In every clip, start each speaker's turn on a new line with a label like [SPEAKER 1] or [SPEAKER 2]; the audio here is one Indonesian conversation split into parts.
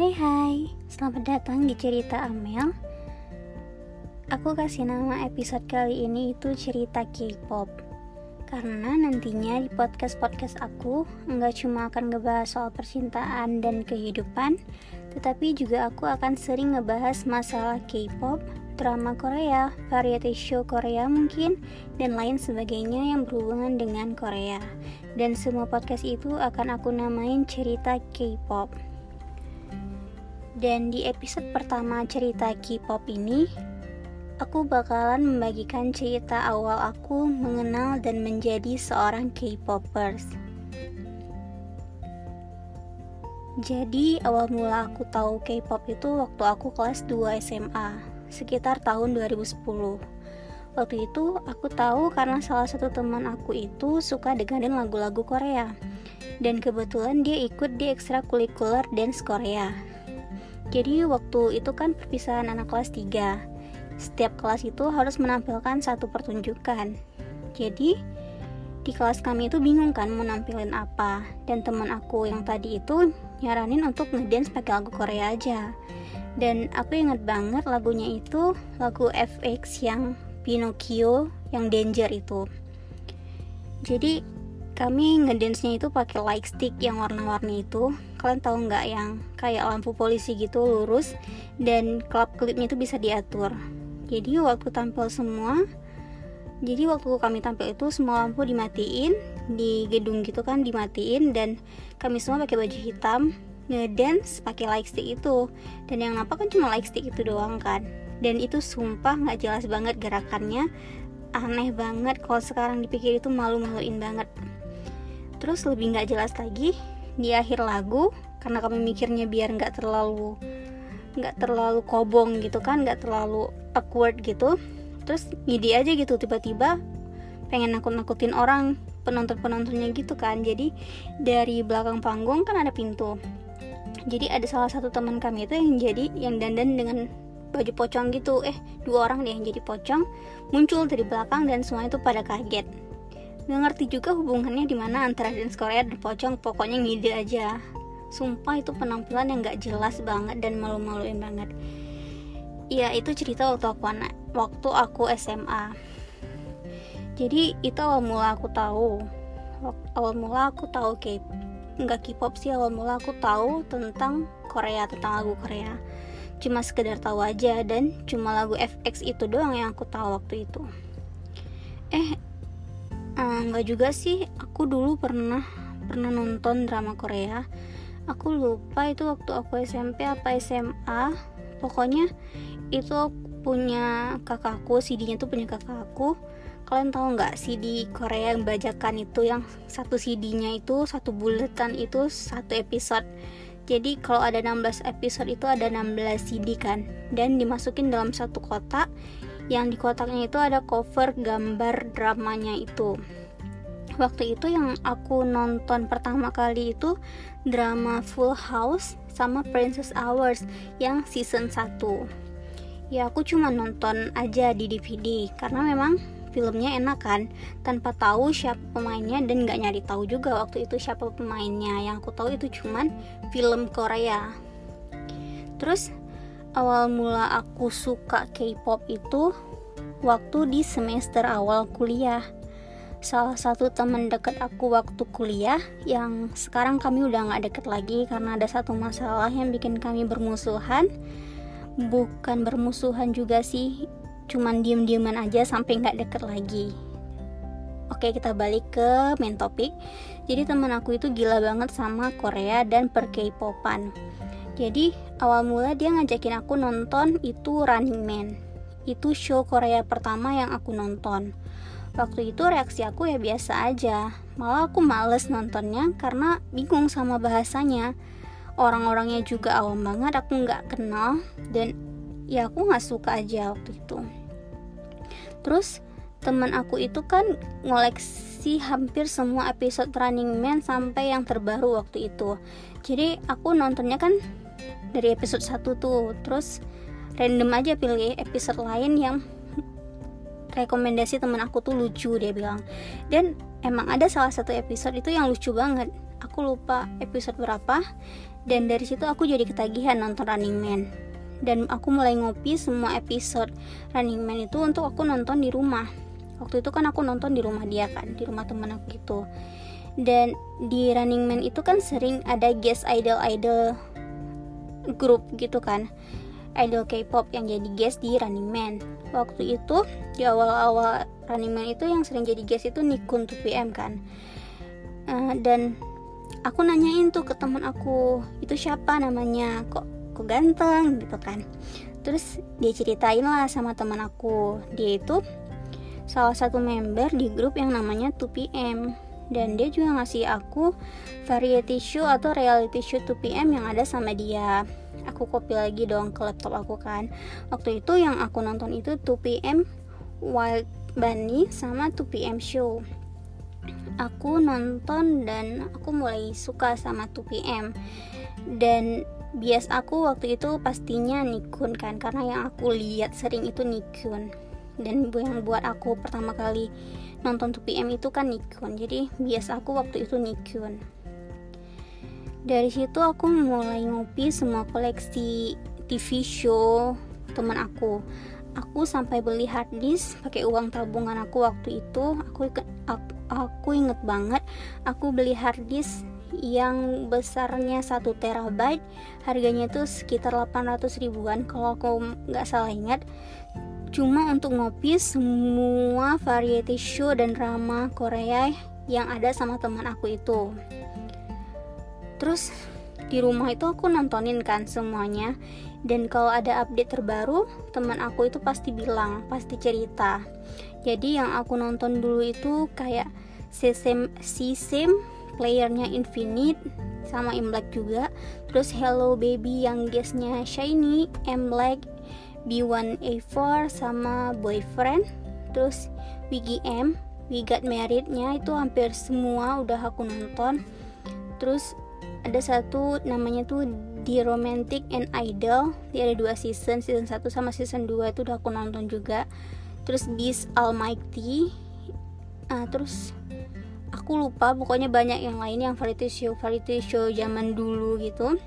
[SPEAKER 1] Hai hai, selamat datang di cerita Amel. Aku kasih nama episode kali ini itu cerita K-pop. Karena nantinya di podcast-podcast aku nggak cuma akan ngebahas soal percintaan dan kehidupan Tetapi juga aku akan sering ngebahas masalah K-pop, drama Korea, variety show Korea mungkin, dan lain sebagainya yang berhubungan dengan Korea. Dan semua podcast itu akan aku namain cerita K-pop dan di episode pertama cerita K-pop ini, aku bakalan membagikan cerita awal aku mengenal dan menjadi seorang K-popers. Jadi awal mula aku tahu K-pop itu waktu aku kelas 2 SMA, sekitar tahun 2010. Waktu itu aku tahu karena salah satu teman aku itu suka dengerin lagu-lagu Korea. Dan kebetulan dia ikut di ekstrakurikuler dance Korea jadi waktu itu kan perpisahan anak kelas 3. Setiap kelas itu harus menampilkan satu pertunjukan. Jadi di kelas kami itu bingung kan mau nampilin apa dan teman aku yang tadi itu nyaranin untuk ngedance pakai lagu Korea aja dan aku inget banget lagunya itu lagu FX yang Pinocchio yang Danger itu jadi kami ngedance-nya itu pakai light stick yang warna-warni itu kalian tahu nggak yang kayak lampu polisi gitu lurus dan klip klipnya itu bisa diatur. Jadi waktu tampil semua jadi waktu kami tampil itu semua lampu dimatiin di gedung gitu kan dimatiin dan kami semua pakai baju hitam ngedance pakai light stick itu. Dan yang nampak kan cuma light stick itu doang kan. Dan itu sumpah nggak jelas banget gerakannya. Aneh banget kalau sekarang dipikir itu malu-maluin banget. Terus lebih nggak jelas lagi di akhir lagu karena kami mikirnya biar nggak terlalu nggak terlalu kobong gitu kan nggak terlalu awkward gitu. Terus ngidi aja gitu tiba-tiba pengen nakut-nakutin orang penonton-penontonnya gitu kan. Jadi dari belakang panggung kan ada pintu. Jadi ada salah satu teman kami itu yang jadi yang dandan dengan baju pocong gitu. Eh dua orang deh yang jadi pocong muncul dari belakang dan semua itu pada kaget Gak ngerti juga hubungannya di mana antara dance Korea dan pocong pokoknya ngide aja. Sumpah itu penampilan yang gak jelas banget dan malu-maluin banget. Ya itu cerita waktu aku anak waktu aku SMA jadi itu awal mula aku tahu. Awal mula aku tahu K nggak K-pop sih awal mula aku tahu tentang Korea tentang lagu Korea. Cuma sekedar tahu aja dan cuma lagu FX itu doang yang aku tahu waktu itu. Eh nggak juga sih. Aku dulu pernah pernah nonton drama Korea. Aku lupa itu waktu aku SMP apa SMA pokoknya itu punya kakakku CD-nya tuh punya kakakku. Kalian tahu nggak CD Korea yang bajakan itu yang satu CD-nya itu satu buletan itu satu episode? Jadi kalau ada 16 episode itu ada 16 CD kan? Dan dimasukin dalam satu kotak yang di kotaknya itu ada cover gambar dramanya itu. Waktu itu yang aku nonton pertama kali itu drama Full House sama Princess Hours yang season 1 ya aku cuma nonton aja di DVD karena memang filmnya enak kan tanpa tahu siapa pemainnya dan nggak nyari tahu juga waktu itu siapa pemainnya. Yang aku tahu itu cuman film Korea. Terus awal mula aku suka K-pop itu waktu di semester awal kuliah. Salah satu teman dekat aku waktu kuliah yang sekarang kami udah nggak deket lagi karena ada satu masalah yang bikin kami bermusuhan. Bukan bermusuhan juga sih, cuman diem-dieman aja sampai nggak deket lagi. Oke kita balik ke main topik. Jadi teman aku itu gila banget sama Korea dan per K-popan. Jadi awal mula dia ngajakin aku nonton itu Running Man. Itu show Korea pertama yang aku nonton. Waktu itu reaksi aku ya biasa aja. Malah aku males nontonnya karena bingung sama bahasanya. Orang-orangnya juga awam banget, aku nggak kenal dan ya aku nggak suka aja waktu itu. Terus teman aku itu kan ngoleksi hampir semua episode Running Man sampai yang terbaru waktu itu. Jadi aku nontonnya kan dari episode 1 tuh. Terus random aja pilih episode lain yang rekomendasi temen aku tuh lucu dia bilang. Dan emang ada salah satu episode itu yang lucu banget. Aku lupa episode berapa. Dan dari situ aku jadi ketagihan nonton Running Man. Dan aku mulai ngopi semua episode Running Man itu untuk aku nonton di rumah. Waktu itu kan aku nonton di rumah dia kan di rumah teman aku gitu. Dan di Running Man itu kan sering ada guest idol idol grup gitu kan. Idol K-pop yang jadi guest di Running Man. Waktu itu di awal-awal Running Man itu yang sering jadi guest itu Nikun 2PM kan. Uh, dan aku nanyain tuh ke teman aku itu siapa namanya? Kok kok ganteng? gitu kan. Terus dia ceritain lah sama teman aku. Dia itu salah satu member di grup yang namanya 2PM dan dia juga ngasih aku variety show atau reality show 2PM yang ada sama dia. Aku copy lagi dong ke laptop aku kan. Waktu itu yang aku nonton itu 2PM Wild Bunny sama 2PM show. Aku nonton dan aku mulai suka sama 2PM dan bias aku waktu itu pastinya Nikun kan karena yang aku lihat sering itu Nikun. Dan yang buat aku pertama kali nonton 2PM itu kan Nikun jadi bias aku waktu itu Nikun dari situ aku mulai ngopi semua koleksi TV show teman aku. Aku sampai beli hard disk pakai uang tabungan aku waktu itu. Aku aku, aku inget banget aku beli hard disk yang besarnya 1 terabyte harganya itu sekitar 800 ribuan kalau aku nggak salah ingat cuma untuk ngopi semua variety show dan drama Korea yang ada sama teman aku itu. Terus di rumah itu aku nontonin kan semuanya. Dan kalau ada update terbaru teman aku itu pasti bilang pasti cerita. Jadi yang aku nonton dulu itu kayak Sesame Sesame playernya Infinite sama Imlek juga. Terus Hello Baby yang guestnya Shiny Imlek B1A4 sama Boyfriend. Terus WGM We Got Married-nya itu hampir semua udah aku nonton. Terus ada satu namanya tuh The Romantic and Idol. Dia ada dua season season 1 sama season 2 itu udah aku nonton juga. Terus Beast Almighty. Uh, terus aku lupa pokoknya banyak yang lain yang variety show variety show zaman dulu gitu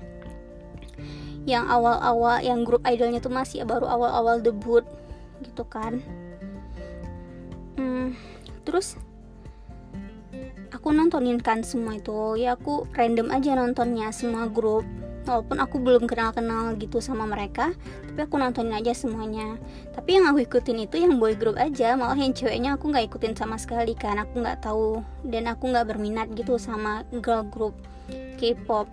[SPEAKER 1] yang awal-awal yang grup idolnya tuh masih baru awal-awal debut gitu kan. Hmm, terus aku nontonin kan semua itu. Ya aku random aja nontonnya semua grup walaupun aku belum kenal-kenal gitu sama mereka tapi aku nontonin aja semuanya. Tapi yang aku ikutin itu yang boy group aja malah yang ceweknya aku nggak ikutin sama sekali kan aku nggak tahu. Dan aku nggak berminat gitu sama girl group K-pop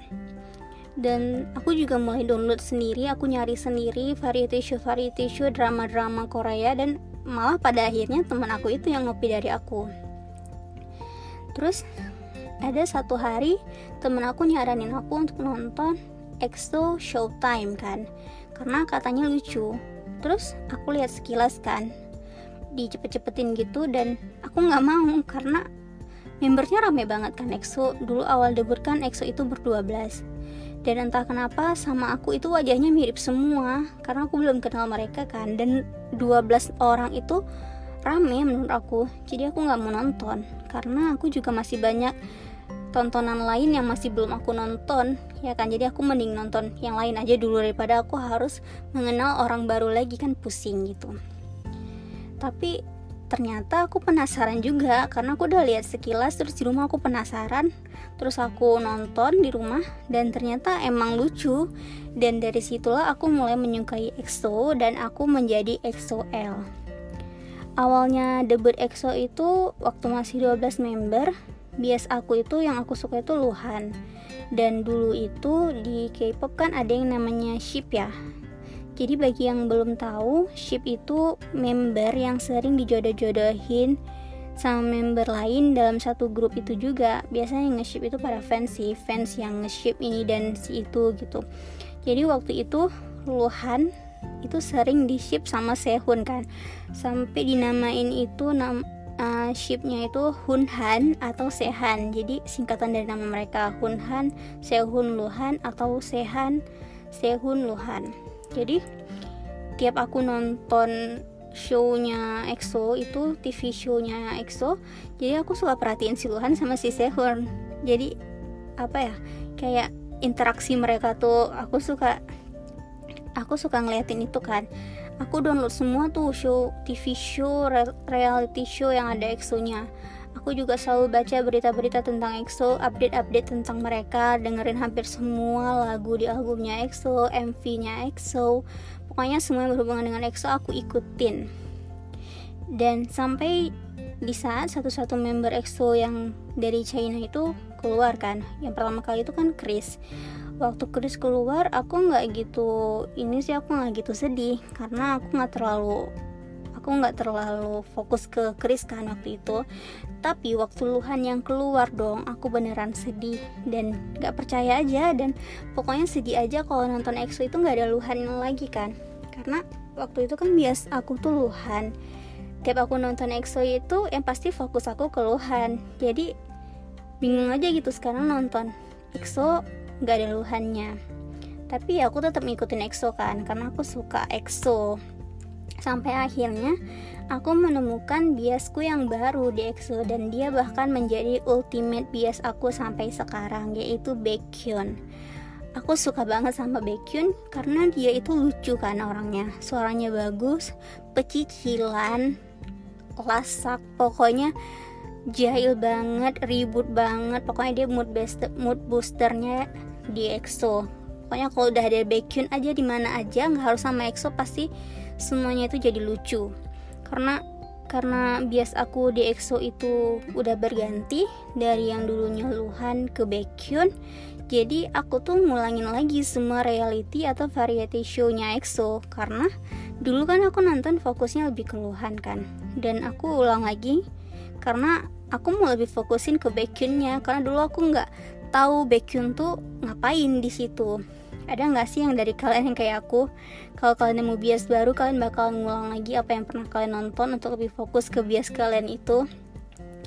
[SPEAKER 1] dan aku juga mulai download sendiri aku nyari sendiri variety show variety show drama-drama Korea dan malah pada akhirnya teman aku itu yang ngopi dari aku. Terus ada satu hari temen aku nyaranin aku untuk nonton EXO Showtime kan karena katanya lucu. Terus aku lihat sekilas kan dicepet-cepetin gitu dan aku nggak mau karena membernya rame banget kan EXO. Dulu awal debut kan EXO itu berdua belas dan entah kenapa sama aku itu wajahnya mirip semua. Karena aku belum kenal mereka kan. Dan 12 orang itu rame menurut aku. Jadi aku nggak mau nonton. Karena aku juga masih banyak tontonan lain yang masih belum aku nonton. Ya kan? Jadi aku mending nonton yang lain aja dulu daripada aku harus mengenal orang baru lagi kan pusing gitu. Tapi ternyata aku penasaran juga karena aku udah lihat sekilas terus di rumah aku penasaran. Terus aku nonton di rumah dan ternyata emang lucu. Dan dari situlah aku mulai menyukai EXO dan aku menjadi EXO-L awalnya debut EXO itu waktu masih 12 member. Bias aku itu yang aku suka itu Luhan. Dan dulu itu di K-pop kan ada yang namanya ship ya jadi bagi yang belum tahu ship itu member yang sering dijodoh-jodohin sama member lain dalam satu grup itu juga. Biasanya nge-ship itu para fans sih fans yang nge-ship ini dan si itu gitu. Jadi waktu itu Luhan itu sering di ship sama Sehun kan. Sampai dinamain itu nam uh, shipnya itu Hunhan atau Sehan. Jadi singkatan dari nama mereka Hunhan Sehun Luhan atau Sehan Sehun Luhan jadi tiap aku nonton shownya EXO itu TV shownya EXO jadi aku suka perhatiin si Luhan sama si Sehun jadi apa ya kayak interaksi mereka tuh aku suka aku suka ngeliatin itu kan. Aku download semua tuh show TV show reality show yang ada EXO-nya aku juga selalu baca berita-berita tentang EXO update-update tentang mereka dengerin hampir semua lagu di albumnya EXO MV-nya EXO. Pokoknya semua yang berhubungan dengan EXO aku ikutin. Dan sampai di saat satu-satu member EXO yang dari China itu keluar kan. Yang pertama kali itu kan Chris. Waktu Chris keluar aku nggak gitu ini sih aku nggak gitu sedih. Karena aku nggak terlalu aku nggak terlalu fokus ke Chris kan waktu itu. Tapi waktu Luhan yang keluar dong aku beneran sedih dan nggak percaya aja. Dan pokoknya sedih aja kalau nonton EXO itu nggak ada Luhan lagi kan. Karena waktu itu kan bias aku tuh Luhan. Tiap aku nonton EXO itu yang pasti fokus aku keluhan jadi bingung aja gitu sekarang nonton EXO nggak ada luhannya. Tapi aku tetap ngikutin EXO kan karena aku suka EXO sampai akhirnya aku menemukan biasku yang baru di EXO dan dia bahkan menjadi ultimate bias aku sampai sekarang yaitu Baekhyun. Aku suka banget sama Baekhyun karena dia itu lucu kan orangnya. Suaranya bagus pecicilan lasak pokoknya jahil banget ribut banget. Pokoknya dia mood booster mood boosternya di EXO pokoknya kalau udah ada Baekhyun aja di mana aja nggak harus sama EXO pasti semuanya itu jadi lucu. Karena karena bias aku di EXO itu udah berganti dari yang dulunya Luhan ke Baekhyun jadi aku tuh ngulangin lagi semua reality atau variety show-nya EXO. Karena dulu kan aku nonton fokusnya lebih keluhan kan dan aku ulang lagi karena aku mau lebih fokusin ke Baekhyunnya. Karena dulu aku nggak tahu Baekhyun tuh ngapain di situ ada nggak sih yang dari kalian yang kayak aku? Kalau kalian mau bias baru kalian bakal ngulang lagi apa yang pernah kalian nonton untuk lebih fokus ke bias kalian itu.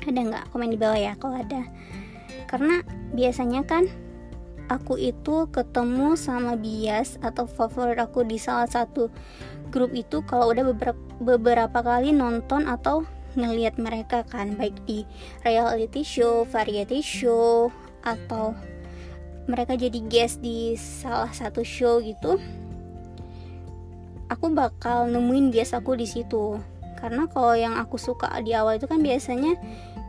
[SPEAKER 1] Ada nggak? Komen di bawah ya kalau ada. Karena biasanya kan aku itu ketemu sama bias atau favorit aku di salah satu grup itu kalau udah beberapa beberapa kali nonton atau ngelihat mereka kan baik di reality show, variety show atau mereka jadi guest di salah satu show gitu aku bakal nemuin bias aku di situ. Karena kalau yang aku suka di awal itu kan biasanya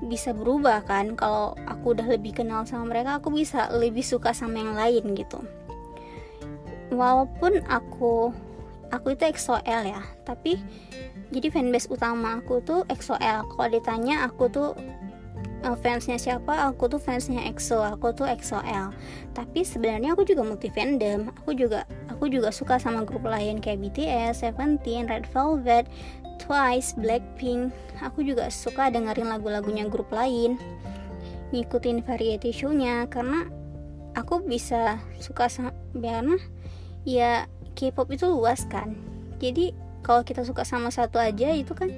[SPEAKER 1] bisa berubah kan. Kalau aku udah lebih kenal sama mereka aku bisa lebih suka sama yang lain gitu. Walaupun aku aku itu EXO-L ya. Tapi jadi fanbase utama aku tuh EXO-L kalau ditanya aku tuh uh, fansnya siapa? Aku tuh fansnya EXO aku tuh EXO-L tapi sebenarnya aku juga multi fandom. Aku juga aku juga suka sama grup lain kayak BTS, Seventeen, Red Velvet, Twice, Blackpink. Aku juga suka dengerin lagu-lagunya grup lain ngikutin variety show-nya. Karena aku bisa suka sama karena ya K-pop itu luas kan. Jadi kalau kita suka sama satu aja itu kan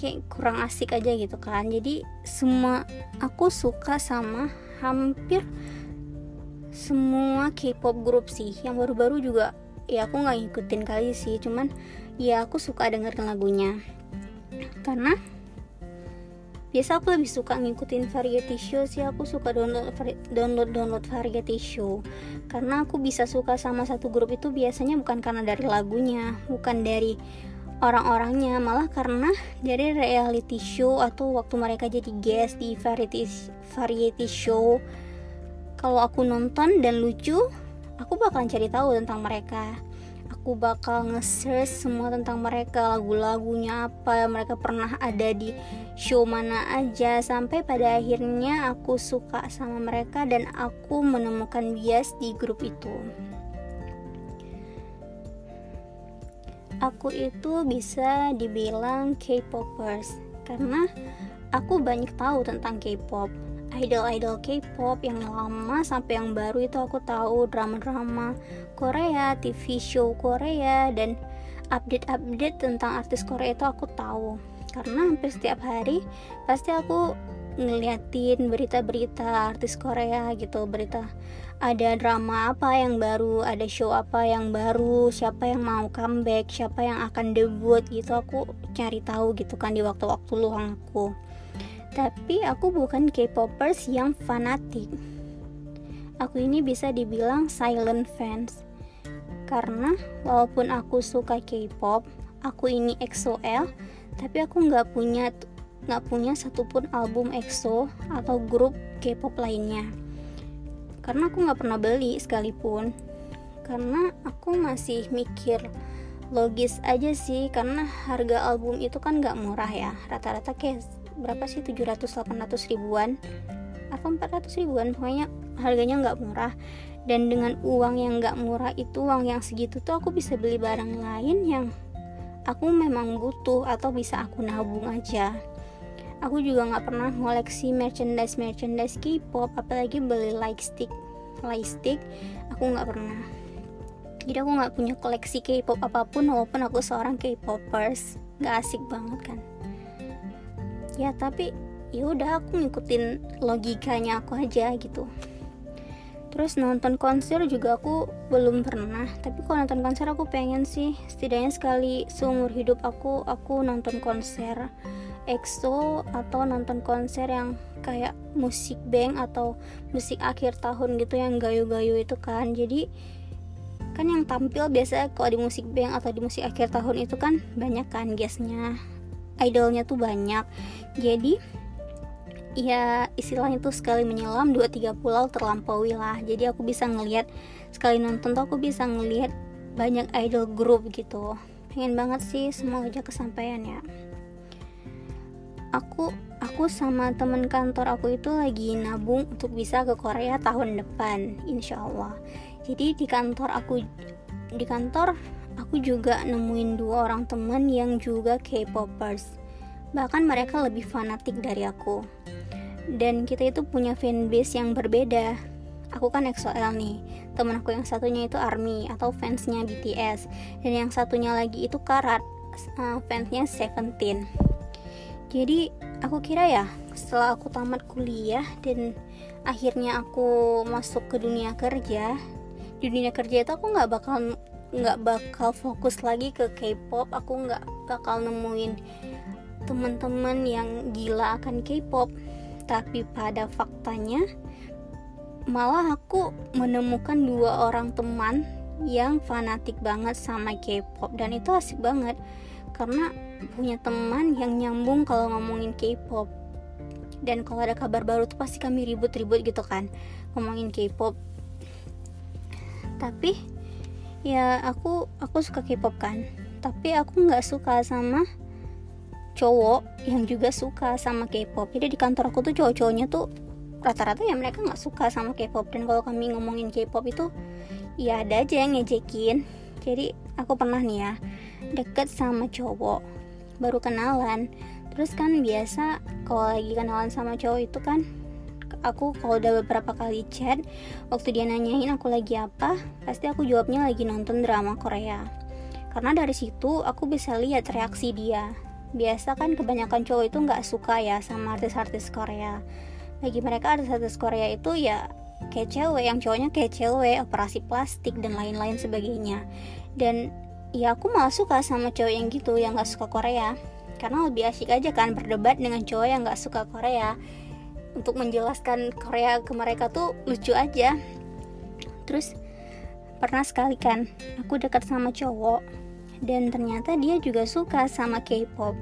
[SPEAKER 1] kayak kurang asik aja gitu kan. Jadi semua aku suka sama hampir semua K-pop grup sih. Yang baru-baru juga ya aku nggak ngikutin kali sih. Cuman ya aku suka dengerin lagunya. Karena biasa aku lebih suka ngikutin variety show sih. Aku suka download download download variety show. Karena aku bisa suka sama satu grup itu biasanya bukan karena dari lagunya bukan dari orang-orangnya. Malah karena dari reality show atau waktu mereka jadi guest di variety variety show kalau aku nonton dan lucu aku bakalan cari tahu tentang mereka. Aku bakal nge-search semua tentang mereka lagu-lagunya apa mereka pernah ada di show mana aja. Sampai pada akhirnya aku suka sama mereka dan aku menemukan bias di grup itu aku itu bisa dibilang K-popers. Karena aku banyak tahu tentang K-pop. Idol-idol K-pop yang lama sampai yang baru itu aku tahu. Drama-drama Korea, TV show Korea dan update-update tentang artis Korea itu aku tahu. Karena hampir setiap hari pasti aku ngeliatin berita-berita artis Korea gitu berita ada drama apa yang baru ada show apa yang baru siapa yang mau comeback siapa yang akan debut gitu aku cari tahu gitu kan di waktu-waktu luang aku. Tapi aku bukan K-popers yang fanatik. Aku ini bisa dibilang silent fans. Karena walaupun aku suka K-pop aku ini EXO-L tapi aku nggak punya nggak punya satupun album EXO atau grup K-pop lainnya. Karena aku nggak pernah beli sekalipun. Karena aku masih mikir logis aja sih karena harga album itu kan nggak murah ya. Rata-rata kayak berapa sih? 700-800 ribuan atau 400 ribuan. Pokoknya harganya nggak murah. Dan dengan uang yang nggak murah itu uang yang segitu tuh aku bisa beli barang lain yang aku memang butuh atau bisa aku nabung aja aku juga nggak pernah koleksi merchandise merchandise K-pop apalagi beli light stick light stick aku nggak pernah. Jadi aku nggak punya koleksi K-pop apa pun walaupun aku seorang K-popers nggak asik banget kan. Ya tapi ya udah aku ngikutin logikanya aku aja gitu. Terus nonton konser juga aku belum pernah tapi kalau nonton konser aku pengen sih. Setidaknya sekali seumur hidup aku aku nonton konser EXO atau nonton konser yang kayak musik band atau musik akhir tahun gitu yang gayu-gayu itu kan. Jadi kan yang tampil biasa kalau di musik band atau di musik akhir tahun itu kan banyak kan guestnya. Idolnya tuh banyak. Jadi ya istilahnya tuh sekali menyelam dua tiga pulau terlampaui lah. Jadi aku bisa ngelihat sekali nonton tuh aku bisa ngelihat banyak idol group gitu. Pengen banget sih semoga aja kesampaian ya aku aku sama temen kantor aku itu lagi nabung untuk bisa ke Korea tahun depan insya Allah. Jadi di kantor aku di kantor aku juga nemuin dua orang temen yang juga K-popers. Bahkan mereka lebih fanatik dari aku. Dan kita itu punya fanbase yang berbeda. Aku kan EXO-L nih. Temen aku yang satunya itu ARMY atau fansnya BTS dan yang satunya lagi itu Karat. Uh, fansnya Seventeen jadi aku kira ya setelah aku tamat kuliah dan akhirnya aku masuk ke dunia kerja di dunia kerja itu aku nggak bakal nggak bakal fokus lagi ke K-pop. Aku nggak bakal nemuin teman-teman yang gila akan K-pop. Tapi pada faktanya malah aku menemukan dua orang teman yang fanatik banget sama K-pop. Dan itu asik banget karena punya teman yang nyambung kalau ngomongin K-pop. Dan kalau ada kabar baru tuh pasti kami ribut-ribut gitu kan ngomongin K-pop. Tapi ya aku aku suka K-pop kan. Tapi aku nggak suka sama cowok yang juga suka sama K-pop. Jadi di kantor aku tuh cowok-cowoknya tuh rata-rata ya mereka nggak suka sama K-pop. Dan kalau kami ngomongin K-pop itu ya ada aja yang ngejekin. Jadi aku pernah nih ya deket sama cowok baru kenalan. Terus kan biasa kalau lagi kenalan sama cowok itu kan aku kalau udah beberapa kali chat waktu dia nanyain aku lagi apa pasti aku jawabnya lagi nonton drama Korea. Karena dari situ aku bisa lihat reaksi dia. Biasa kan kebanyakan cowok itu nggak suka ya sama artis-artis Korea. Bagi mereka artis-artis Korea itu ya kayak cewek yang cowoknya kayak cewek operasi plastik dan lain-lain sebagainya. Dan ya aku malah suka sama cowok yang gitu yang nggak suka Korea karena lebih asik aja kan berdebat dengan cowok yang nggak suka Korea untuk menjelaskan Korea ke mereka tuh lucu aja terus pernah sekali kan aku dekat sama cowok dan ternyata dia juga suka sama K-pop.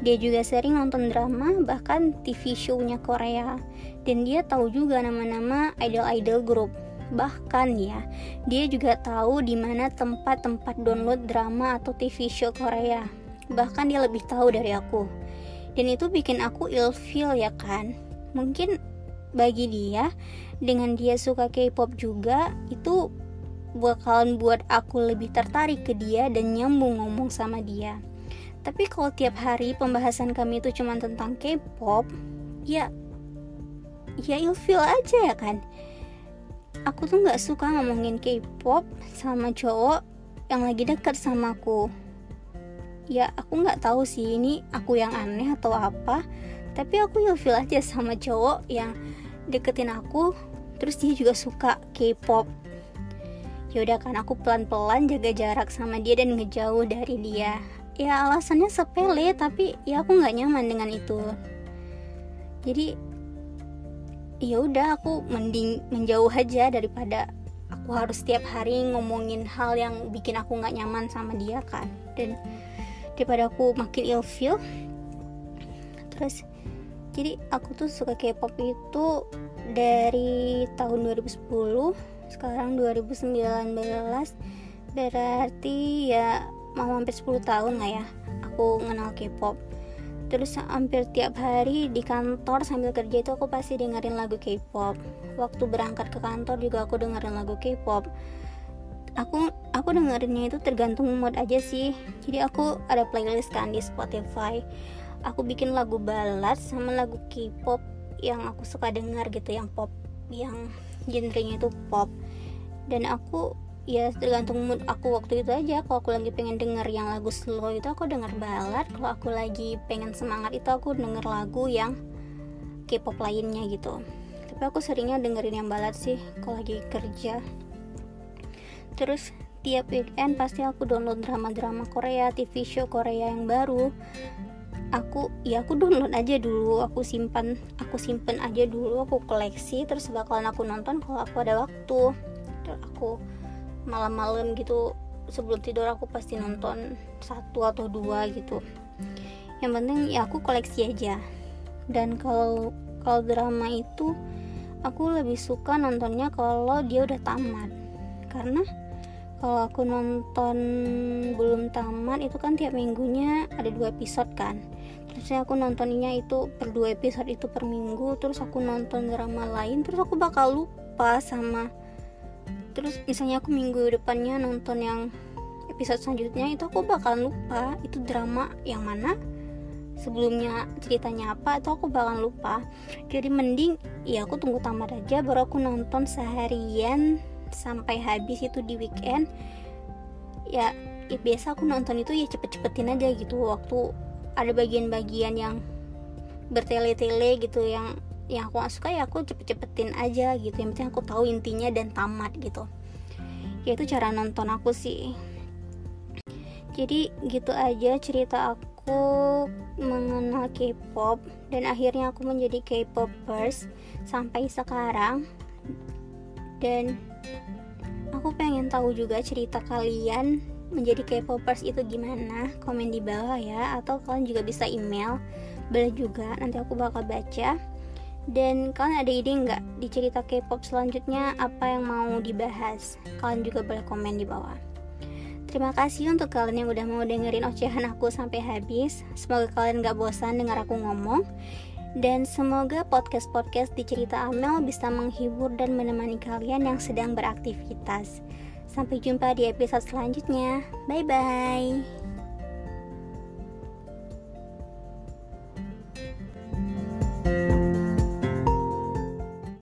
[SPEAKER 1] Dia juga sering nonton drama, bahkan TV show-nya Korea. Dan dia tahu juga nama-nama idol-idol grup. Bahkan ya, dia juga tahu di mana tempat-tempat download drama atau TV show Korea. Bahkan dia lebih tahu dari aku. Dan itu bikin aku ilfeel ya kan. Mungkin bagi dia, dengan dia suka K-pop juga, itu bakalan buat aku lebih tertarik ke dia dan nyambung ngomong sama dia. Tapi kalau tiap hari pembahasan kami itu cuma tentang K-pop, ya ya ilfeel aja ya kan. Aku tuh nggak suka ngomongin K-pop sama cowok yang lagi dekat sama aku. Ya aku nggak tahu sih ini aku yang aneh atau apa, tapi aku ilfeel aja sama cowok yang deketin aku, terus dia juga suka K-pop. Yaudah kan aku pelan-pelan jaga jarak sama dia dan ngejauh dari dia. Ya alasannya sepele tapi ya aku gak nyaman dengan itu. Jadi ya udah aku mending menjauh aja daripada aku harus setiap hari ngomongin hal yang bikin aku nggak nyaman sama dia kan. Dan daripada aku makin ilfeel terus jadi aku tuh suka K-pop itu dari tahun 2010 sekarang 2019 berarti ya mau hampir 10 tahun lah ya aku kenal K-pop terus hampir tiap hari di kantor sambil kerja itu aku pasti dengerin lagu K-pop. Waktu berangkat ke kantor juga aku dengerin lagu K-pop. Aku aku dengerinnya itu tergantung mood aja sih. Jadi aku ada playlist kan di Spotify. Aku bikin lagu balad sama lagu K-pop yang aku suka dengar gitu yang pop yang genrenya itu pop. Dan aku ya tergantung mood aku waktu itu aja. Kalau aku lagi pengen denger yang lagu slow itu aku denger balad kalau aku lagi pengen semangat itu aku denger lagu yang K-pop lainnya gitu. Tapi aku seringnya dengerin yang balad sih kalau lagi kerja. Terus tiap weekend pasti aku download drama-drama Korea TV show Korea yang baru. Aku ya aku download aja dulu. Aku simpan aku simpen aja dulu. Aku koleksi terus bakalan aku nonton kalau aku ada waktu. Terus aku malam-malam gitu sebelum tidur aku pasti nonton satu atau dua gitu. Yang penting ya aku koleksi aja. Dan kalau kalau drama itu aku lebih suka nontonnya kalau dia udah tamat. Karena kalau aku nonton belum tamat itu kan tiap minggunya ada dua episode kan. Terusnya aku nontonnya itu per dua episode itu per minggu terus aku nonton drama lain terus aku bakal lupa sama terus misalnya aku minggu depannya nonton yang episode selanjutnya itu aku bakal lupa itu drama yang mana sebelumnya ceritanya apa atau aku bakal lupa. Jadi mending ya aku tunggu tamat aja baru aku nonton seharian sampai habis itu di weekend. Ya, ya biasa aku nonton itu ya cepet-cepetin aja gitu waktu ada bagian-bagian yang bertele-tele gitu yang yang aku gak suka ya aku cepet-cepetin aja gitu. Yang penting aku tahu intinya dan tamat gitu. Ya itu cara nonton aku sih. Jadi gitu aja cerita aku mengenal K-pop dan akhirnya aku menjadi K-popers sampai sekarang. Dan aku pengen tahu juga cerita kalian menjadi K-popers itu gimana? Komen di bawah ya atau kalian juga bisa email. Boleh juga nanti aku bakal baca dan kalian ada ide nggak di cerita K-pop selanjutnya apa yang mau dibahas? Kalian juga boleh komen di bawah. Terima kasih untuk kalian yang udah mau dengerin ocehan aku sampai habis. Semoga kalian gak bosan dengar aku ngomong. Dan semoga podcast-podcast di cerita Amel bisa menghibur dan menemani kalian yang sedang beraktivitas. Sampai jumpa di episode selanjutnya. Bye bye.